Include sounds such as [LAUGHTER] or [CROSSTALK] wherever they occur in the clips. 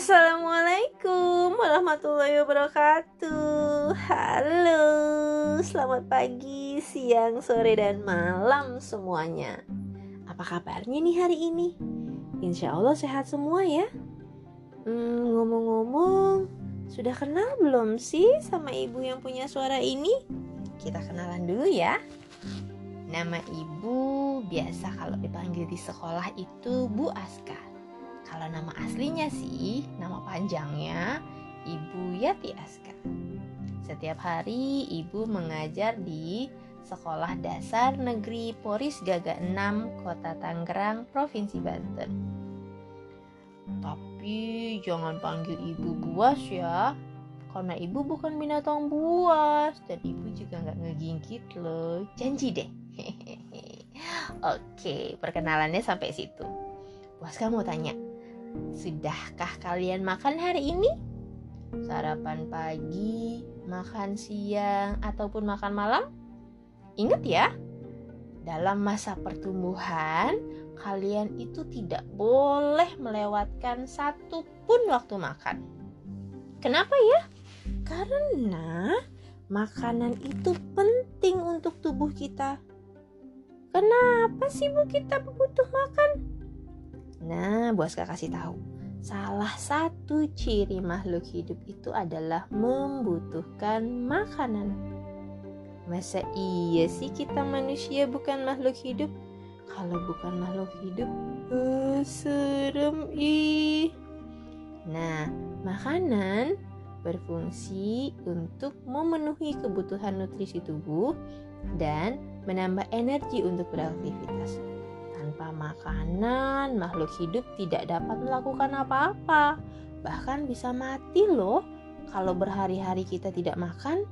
Assalamualaikum warahmatullahi wabarakatuh. Halo, selamat pagi, siang, sore, dan malam semuanya. Apa kabarnya nih hari ini? Insya Allah sehat semua ya. Hmm, ngomong-ngomong, sudah kenal belum sih sama ibu yang punya suara ini? Kita kenalan dulu ya. Nama ibu biasa kalau dipanggil di sekolah itu Bu Aska. Kalau nama aslinya sih, nama panjangnya Ibu Yati Aska. Setiap hari ibu mengajar di Sekolah Dasar Negeri Poris Gaga 6, Kota Tangerang, Provinsi Banten. Tapi jangan panggil ibu buas ya, karena ibu bukan binatang buas dan ibu juga nggak ngegigit loh. Janji deh. [LAUGHS] Oke, perkenalannya sampai situ. Buas kamu tanya, Sudahkah kalian makan hari ini? Sarapan pagi, makan siang, ataupun makan malam? Ingat ya, dalam masa pertumbuhan, kalian itu tidak boleh melewatkan satu pun waktu makan. Kenapa ya? Karena makanan itu penting untuk tubuh kita. Kenapa sih bu kita butuh makan? Nah, Bu Aska kasih tahu. Salah satu ciri makhluk hidup itu adalah membutuhkan makanan. Masa iya sih kita manusia bukan makhluk hidup? Kalau bukan makhluk hidup, uh, serem ih. Nah, makanan berfungsi untuk memenuhi kebutuhan nutrisi tubuh dan menambah energi untuk beraktivitas. Tanpa makanan, makhluk hidup tidak dapat melakukan apa-apa. Bahkan bisa mati loh kalau berhari-hari kita tidak makan.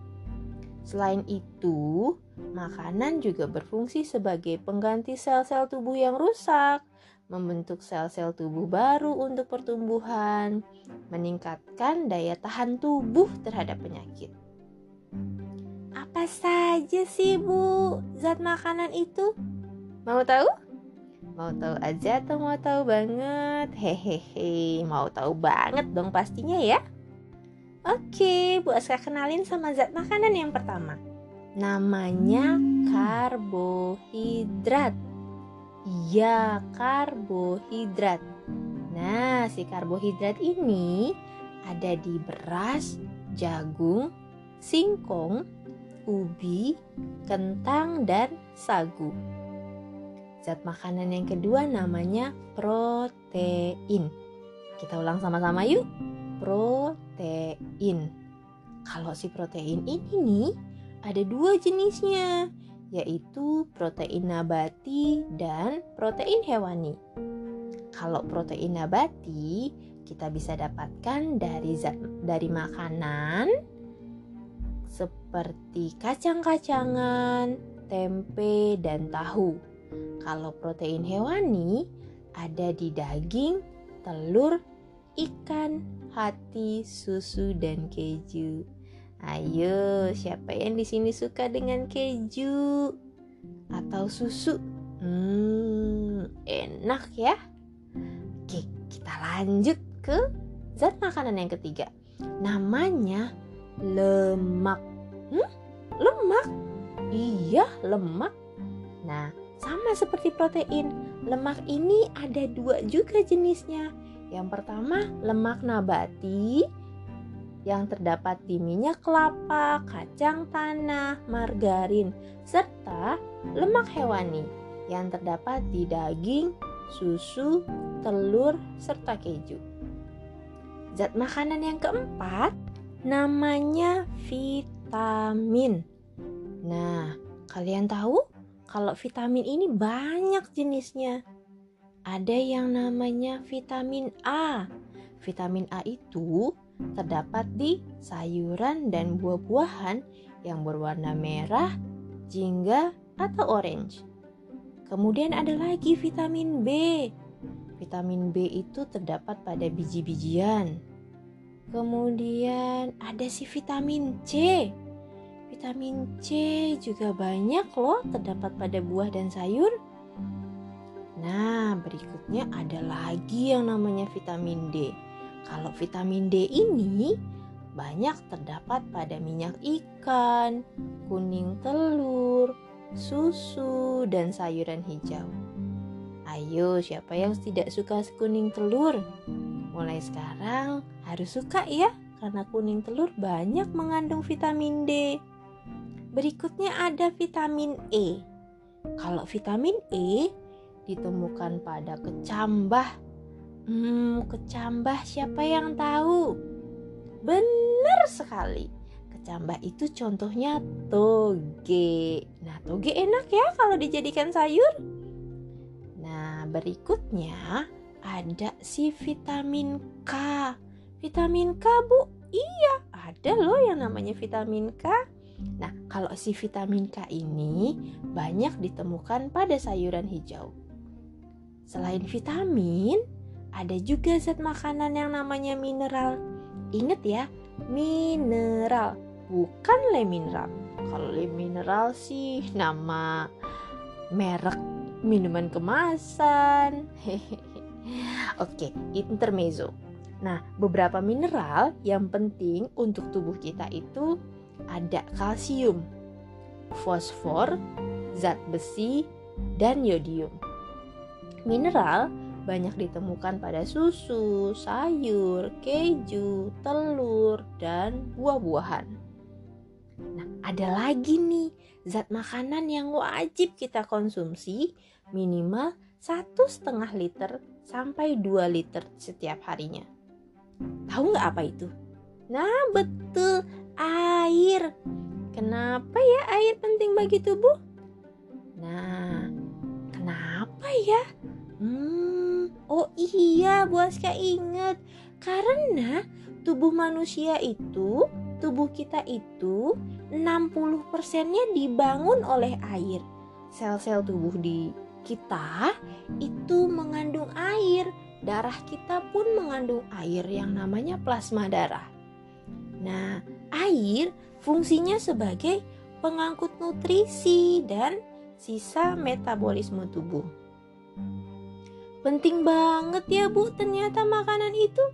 Selain itu, makanan juga berfungsi sebagai pengganti sel-sel tubuh yang rusak, membentuk sel-sel tubuh baru untuk pertumbuhan, meningkatkan daya tahan tubuh terhadap penyakit. Apa saja sih, Bu, zat makanan itu? Mau tahu? Mau tahu aja atau mau tahu banget? Hehehe, mau tahu banget dong pastinya ya. Oke, Bu Aska kenalin sama zat makanan yang pertama. Namanya karbohidrat. Iya, karbohidrat. Nah, si karbohidrat ini ada di beras, jagung, singkong, ubi, kentang, dan sagu. Zat makanan yang kedua namanya protein. Kita ulang sama-sama yuk. Protein. Kalau si protein ini nih ada dua jenisnya, yaitu protein nabati dan protein hewani. Kalau protein nabati kita bisa dapatkan dari zat dari makanan seperti kacang-kacangan, tempe, dan tahu. Kalau protein hewani ada di daging, telur, ikan, hati, susu, dan keju. Ayo, siapa yang di sini suka dengan keju atau susu? Hmm, enak ya. Oke, kita lanjut ke zat makanan yang ketiga. Namanya lemak. Hmm? Lemak? Iya, lemak. Nah, sama seperti protein, lemak ini ada dua juga jenisnya. Yang pertama, lemak nabati yang terdapat di minyak kelapa, kacang tanah, margarin, serta lemak hewani yang terdapat di daging, susu, telur, serta keju. Zat makanan yang keempat namanya vitamin. Nah, kalian tahu kalau vitamin ini banyak jenisnya. Ada yang namanya vitamin A. Vitamin A itu terdapat di sayuran dan buah-buahan yang berwarna merah, jingga, atau orange. Kemudian ada lagi vitamin B. Vitamin B itu terdapat pada biji-bijian. Kemudian ada si vitamin C Vitamin C juga banyak loh terdapat pada buah dan sayur. Nah, berikutnya ada lagi yang namanya vitamin D. Kalau vitamin D ini banyak terdapat pada minyak ikan, kuning telur, susu, dan sayuran hijau. Ayo, siapa yang tidak suka kuning telur? Mulai sekarang harus suka ya, karena kuning telur banyak mengandung vitamin D. Berikutnya ada vitamin E. Kalau vitamin E ditemukan pada kecambah Hmm, kecambah siapa yang tahu? Benar sekali. Kecambah itu contohnya toge. Nah, toge enak ya kalau dijadikan sayur. Nah, berikutnya ada si vitamin K. Vitamin K, Bu? Iya, ada loh yang namanya vitamin K. Nah, kalau si vitamin K ini banyak ditemukan pada sayuran hijau. Selain vitamin, ada juga zat makanan yang namanya mineral. Ingat ya, mineral, bukan le mineral. Kalau le mineral sih nama merek minuman kemasan. [LAUGHS] Oke, intermezzo. Nah, beberapa mineral yang penting untuk tubuh kita itu ada kalsium, fosfor, zat besi, dan yodium. Mineral banyak ditemukan pada susu, sayur, keju, telur, dan buah-buahan. Nah, ada lagi nih zat makanan yang wajib kita konsumsi minimal satu setengah liter sampai 2 liter setiap harinya. Tahu nggak apa itu? Nah, betul, air. Kenapa ya air penting bagi tubuh? Nah, kenapa ya? Hmm, Oh iya, Bu Aska ingat. Karena tubuh manusia itu, tubuh kita itu 60 persennya dibangun oleh air. Sel-sel tubuh di kita itu mengandung air. Darah kita pun mengandung air yang namanya plasma darah. Nah, air fungsinya sebagai pengangkut nutrisi dan sisa metabolisme tubuh. Penting banget ya bu ternyata makanan itu.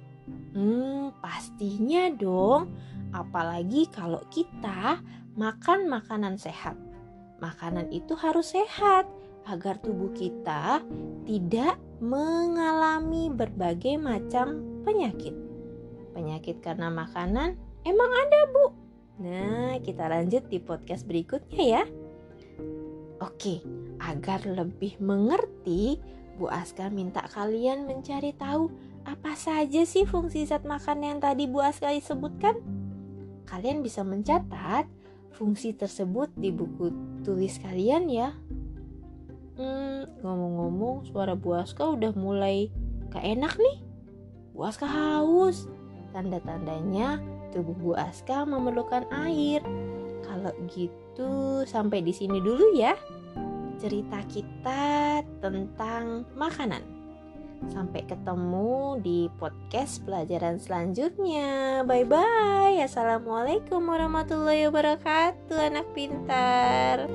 Hmm, pastinya dong. Apalagi kalau kita makan makanan sehat. Makanan itu harus sehat agar tubuh kita tidak mengalami berbagai macam penyakit. Penyakit karena makanan emang ada, Bu. Nah, kita lanjut di podcast berikutnya ya. Oke, agar lebih mengerti Bu Aska minta kalian mencari tahu apa saja sih fungsi zat makan yang tadi Bu Aska sebutkan. Kalian bisa mencatat fungsi tersebut di buku tulis kalian ya. Hmm, ngomong-ngomong suara Bu Aska udah mulai gak enak nih. Bu Aska haus. Tanda-tandanya tubuh Bu Aska memerlukan air. Kalau gitu sampai di sini dulu ya cerita kita tentang makanan. Sampai ketemu di podcast pelajaran selanjutnya. Bye bye. Assalamualaikum warahmatullahi wabarakatuh, anak pintar.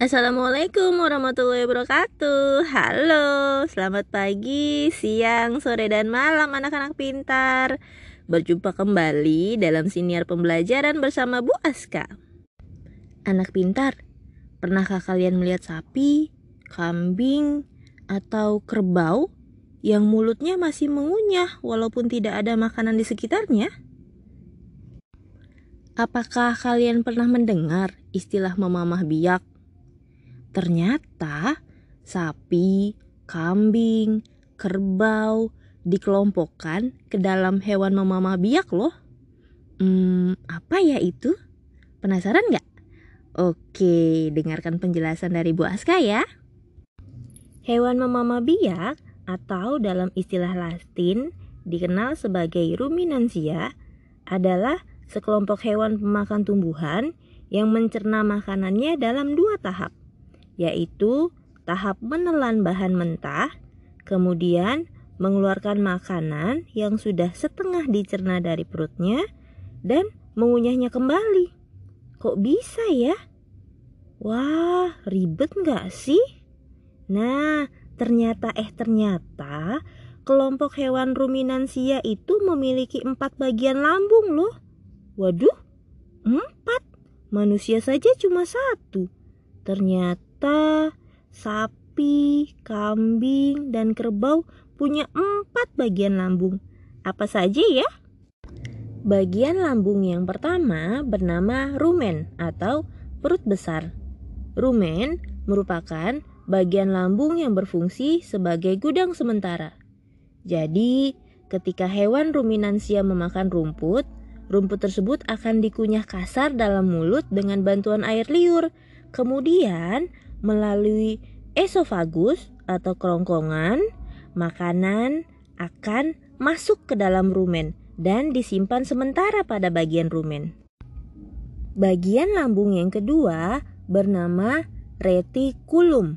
Assalamualaikum warahmatullahi wabarakatuh Halo, selamat pagi, siang, sore, dan malam anak-anak pintar Berjumpa kembali dalam siniar pembelajaran bersama Bu Aska. Anak pintar, pernahkah kalian melihat sapi, kambing, atau kerbau yang mulutnya masih mengunyah walaupun tidak ada makanan di sekitarnya? Apakah kalian pernah mendengar istilah memamah biak? Ternyata sapi, kambing, kerbau, dikelompokkan ke dalam hewan memamah biak loh. Hmm, apa ya itu? Penasaran nggak? Oke, dengarkan penjelasan dari Bu Aska ya. Hewan memamah biak atau dalam istilah Latin dikenal sebagai ruminansia adalah sekelompok hewan pemakan tumbuhan yang mencerna makanannya dalam dua tahap, yaitu tahap menelan bahan mentah, kemudian mengeluarkan makanan yang sudah setengah dicerna dari perutnya dan mengunyahnya kembali. Kok bisa ya? Wah, ribet nggak sih? Nah, ternyata eh ternyata kelompok hewan ruminansia itu memiliki empat bagian lambung loh. Waduh, empat. Manusia saja cuma satu. Ternyata sapi, kambing, dan kerbau punya empat bagian lambung. Apa saja ya? Bagian lambung yang pertama bernama rumen atau perut besar. Rumen merupakan bagian lambung yang berfungsi sebagai gudang sementara. Jadi, ketika hewan ruminansia memakan rumput, rumput tersebut akan dikunyah kasar dalam mulut dengan bantuan air liur. Kemudian, melalui esofagus atau kerongkongan, makanan akan masuk ke dalam rumen dan disimpan sementara pada bagian rumen. Bagian lambung yang kedua bernama retikulum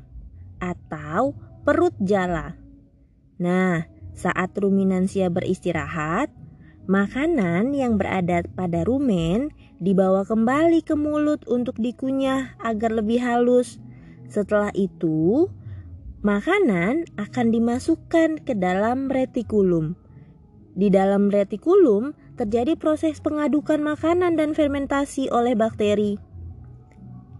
atau perut jala. Nah, saat ruminansia beristirahat, makanan yang berada pada rumen dibawa kembali ke mulut untuk dikunyah agar lebih halus. Setelah itu, makanan akan dimasukkan ke dalam retikulum. Di dalam retikulum terjadi proses pengadukan makanan dan fermentasi oleh bakteri.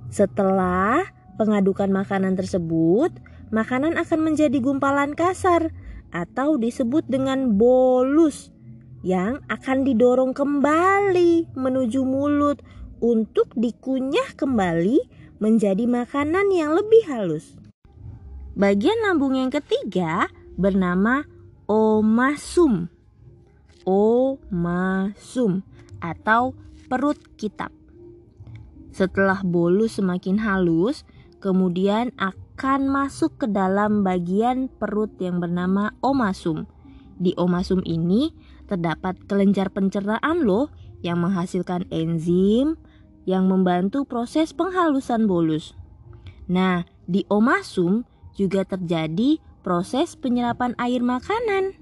Setelah pengadukan makanan tersebut, makanan akan menjadi gumpalan kasar atau disebut dengan bolus yang akan didorong kembali menuju mulut untuk dikunyah kembali menjadi makanan yang lebih halus. Bagian lambung yang ketiga bernama omasum. Omasum atau perut kitab. Setelah bolus semakin halus, kemudian akan masuk ke dalam bagian perut yang bernama omasum. Di omasum ini terdapat kelenjar pencernaan loh yang menghasilkan enzim yang membantu proses penghalusan bolus. Nah, di omasum juga terjadi proses penyerapan air makanan.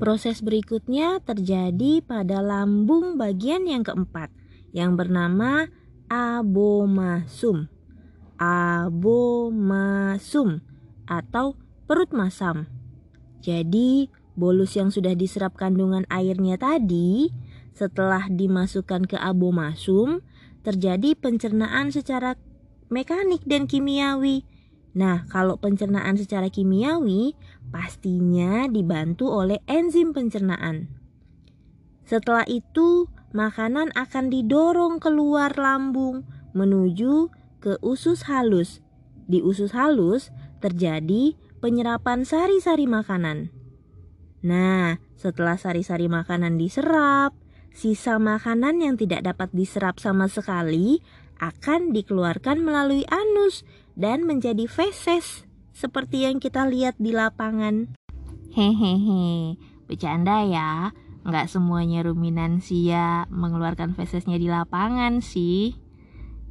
Proses berikutnya terjadi pada lambung bagian yang keempat yang bernama abomasum abomasum atau perut masam. Jadi, bolus yang sudah diserap kandungan airnya tadi setelah dimasukkan ke abomasum terjadi pencernaan secara mekanik dan kimiawi. Nah, kalau pencernaan secara kimiawi pastinya dibantu oleh enzim pencernaan. Setelah itu, makanan akan didorong keluar lambung menuju ke usus halus. Di usus halus terjadi penyerapan sari-sari makanan. Nah, setelah sari-sari makanan diserap, sisa makanan yang tidak dapat diserap sama sekali akan dikeluarkan melalui anus dan menjadi feses seperti yang kita lihat di lapangan. Hehehe, bercanda ya. Nggak semuanya ruminansia mengeluarkan fesesnya di lapangan sih.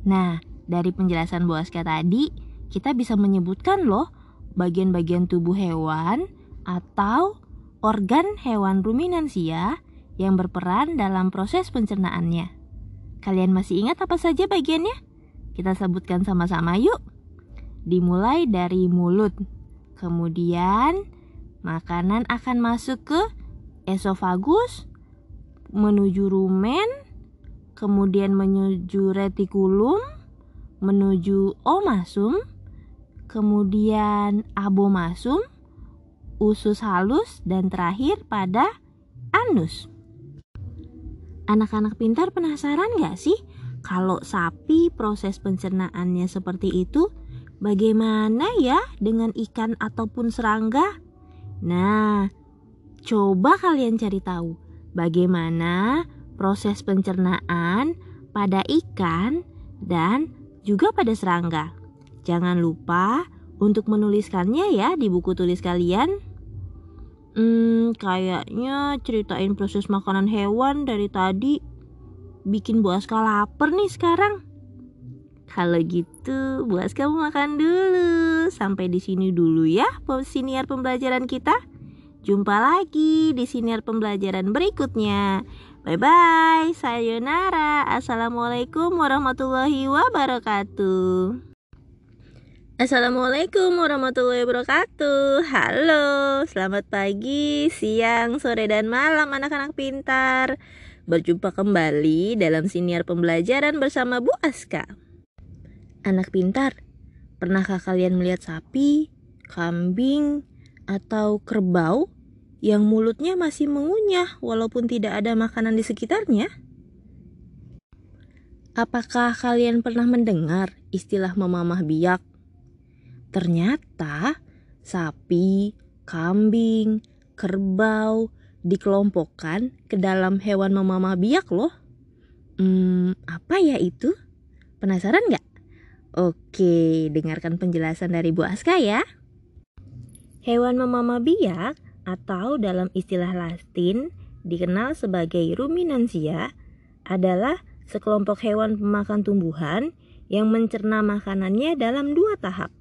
Nah, dari penjelasan Bu Aska tadi, kita bisa menyebutkan loh bagian-bagian tubuh hewan atau organ hewan ruminansia yang berperan dalam proses pencernaannya. Kalian masih ingat apa saja bagiannya? Kita sebutkan sama-sama yuk. Dimulai dari mulut. Kemudian makanan akan masuk ke esofagus, menuju rumen, kemudian menuju retikulum, menuju omasum, kemudian abomasum, usus halus, dan terakhir pada anus. Anak-anak pintar penasaran gak sih kalau sapi proses pencernaannya seperti itu? Bagaimana ya dengan ikan ataupun serangga? Nah, coba kalian cari tahu bagaimana proses pencernaan pada ikan dan juga pada serangga. Jangan lupa untuk menuliskannya ya di buku tulis kalian. Hmm, kayaknya ceritain proses makanan hewan dari tadi bikin Bu Aska lapar nih sekarang. Kalau gitu, Bu Aska mau makan dulu. Sampai di sini dulu ya siniar pembelajaran kita. Jumpa lagi di siniar pembelajaran berikutnya. Bye bye, sayonara. Assalamualaikum warahmatullahi wabarakatuh. Assalamualaikum warahmatullahi wabarakatuh Halo, selamat pagi, siang, sore, dan malam anak-anak pintar Berjumpa kembali dalam siniar pembelajaran bersama Bu Aska Anak pintar, pernahkah kalian melihat sapi, kambing, atau kerbau yang mulutnya masih mengunyah walaupun tidak ada makanan di sekitarnya? Apakah kalian pernah mendengar istilah memamah biak? Ternyata sapi, kambing, kerbau dikelompokkan ke dalam hewan memamah biak loh. Hmm, apa ya itu? Penasaran nggak? Oke, dengarkan penjelasan dari Bu Aska ya. Hewan memamah biak atau dalam istilah Latin dikenal sebagai ruminansia adalah sekelompok hewan pemakan tumbuhan yang mencerna makanannya dalam dua tahap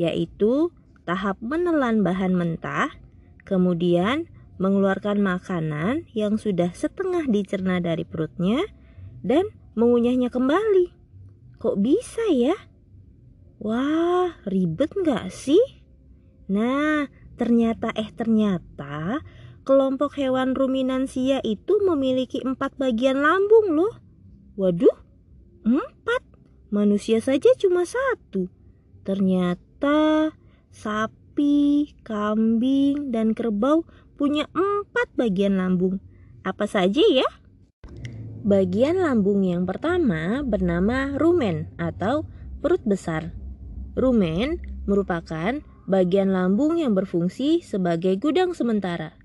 yaitu tahap menelan bahan mentah, kemudian mengeluarkan makanan yang sudah setengah dicerna dari perutnya, dan mengunyahnya kembali. Kok bisa ya? Wah, ribet nggak sih? Nah, ternyata eh ternyata kelompok hewan ruminansia itu memiliki empat bagian lambung loh. Waduh, empat. Manusia saja cuma satu. Ternyata Ternyata sapi, kambing, dan kerbau punya empat bagian lambung. Apa saja ya? Bagian lambung yang pertama bernama rumen atau perut besar. Rumen merupakan bagian lambung yang berfungsi sebagai gudang sementara.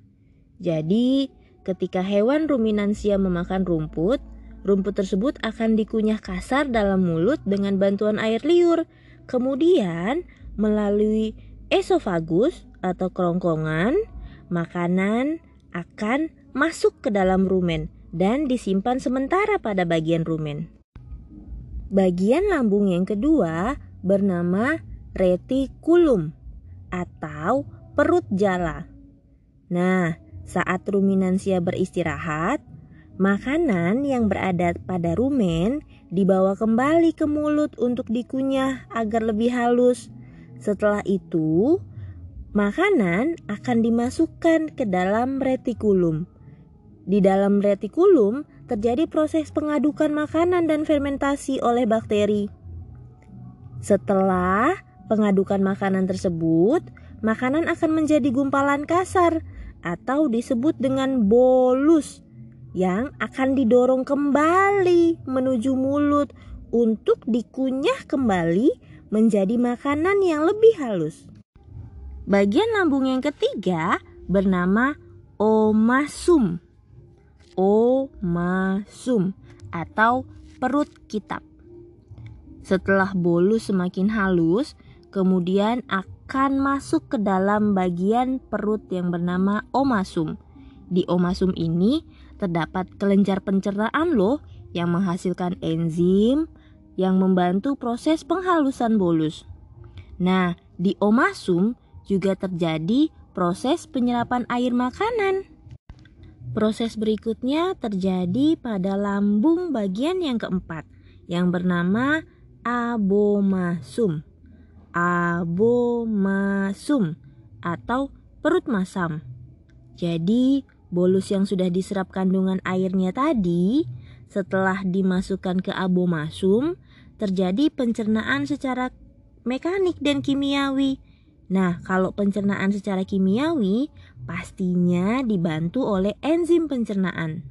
Jadi, ketika hewan ruminansia memakan rumput, rumput tersebut akan dikunyah kasar dalam mulut dengan bantuan air liur. Kemudian, melalui esofagus atau kerongkongan, makanan akan masuk ke dalam rumen dan disimpan sementara pada bagian rumen. Bagian lambung yang kedua bernama retikulum atau perut jala. Nah, saat ruminansia beristirahat, makanan yang berada pada rumen dibawa kembali ke mulut untuk dikunyah agar lebih halus setelah itu, makanan akan dimasukkan ke dalam retikulum. Di dalam retikulum terjadi proses pengadukan makanan dan fermentasi oleh bakteri. Setelah pengadukan makanan tersebut, makanan akan menjadi gumpalan kasar atau disebut dengan bolus yang akan didorong kembali menuju mulut untuk dikunyah kembali menjadi makanan yang lebih halus. Bagian lambung yang ketiga bernama omasum. Omasum atau perut kitab. Setelah bolus semakin halus, kemudian akan masuk ke dalam bagian perut yang bernama omasum. Di omasum ini terdapat kelenjar pencernaan loh yang menghasilkan enzim, yang membantu proses penghalusan bolus. Nah, di omasum juga terjadi proses penyerapan air makanan. Proses berikutnya terjadi pada lambung bagian yang keempat yang bernama abomasum. Abomasum atau perut masam. Jadi, bolus yang sudah diserap kandungan airnya tadi setelah dimasukkan ke abomasum terjadi pencernaan secara mekanik dan kimiawi. Nah, kalau pencernaan secara kimiawi pastinya dibantu oleh enzim pencernaan.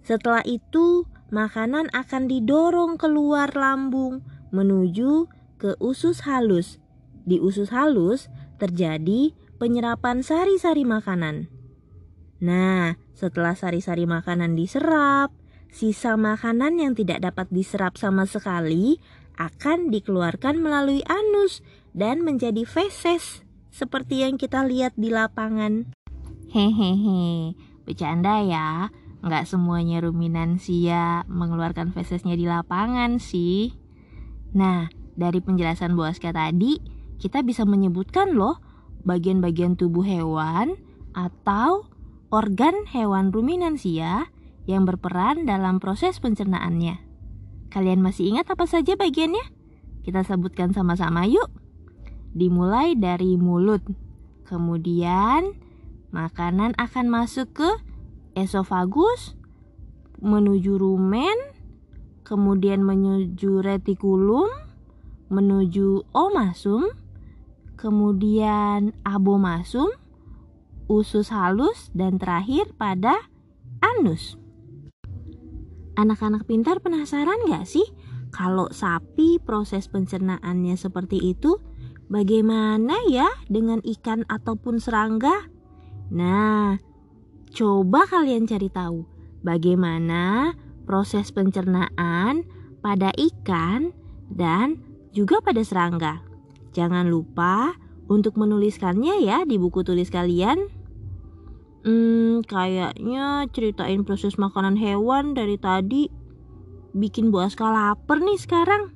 Setelah itu, makanan akan didorong keluar lambung menuju ke usus halus. Di usus halus terjadi penyerapan sari-sari makanan. Nah, setelah sari-sari makanan diserap, sisa makanan yang tidak dapat diserap sama sekali akan dikeluarkan melalui anus dan menjadi feses seperti yang kita lihat di lapangan. Hehehe, bercanda ya. Nggak semuanya ruminansia mengeluarkan fesesnya di lapangan sih. Nah, dari penjelasan Bu Aska tadi, kita bisa menyebutkan loh bagian-bagian tubuh hewan atau organ hewan ruminansia yang berperan dalam proses pencernaannya. Kalian masih ingat apa saja bagiannya? Kita sebutkan sama-sama yuk. Dimulai dari mulut. Kemudian makanan akan masuk ke esofagus, menuju rumen, kemudian menuju retikulum, menuju omasum, kemudian abomasum, usus halus, dan terakhir pada anus. Anak-anak pintar penasaran gak sih kalau sapi proses pencernaannya seperti itu? Bagaimana ya dengan ikan ataupun serangga? Nah, coba kalian cari tahu bagaimana proses pencernaan pada ikan dan juga pada serangga. Jangan lupa untuk menuliskannya ya di buku tulis kalian. Hmm, kayaknya ceritain proses makanan hewan dari tadi bikin Bu Aska lapar nih sekarang.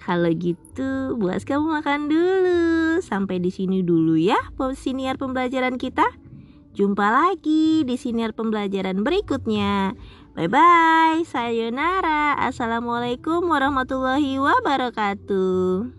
Kalau gitu, Bu Aska mau makan dulu. Sampai di sini dulu ya siniar pembelajaran kita. Jumpa lagi di siniar pembelajaran berikutnya. Bye bye, sayonara. Assalamualaikum warahmatullahi wabarakatuh.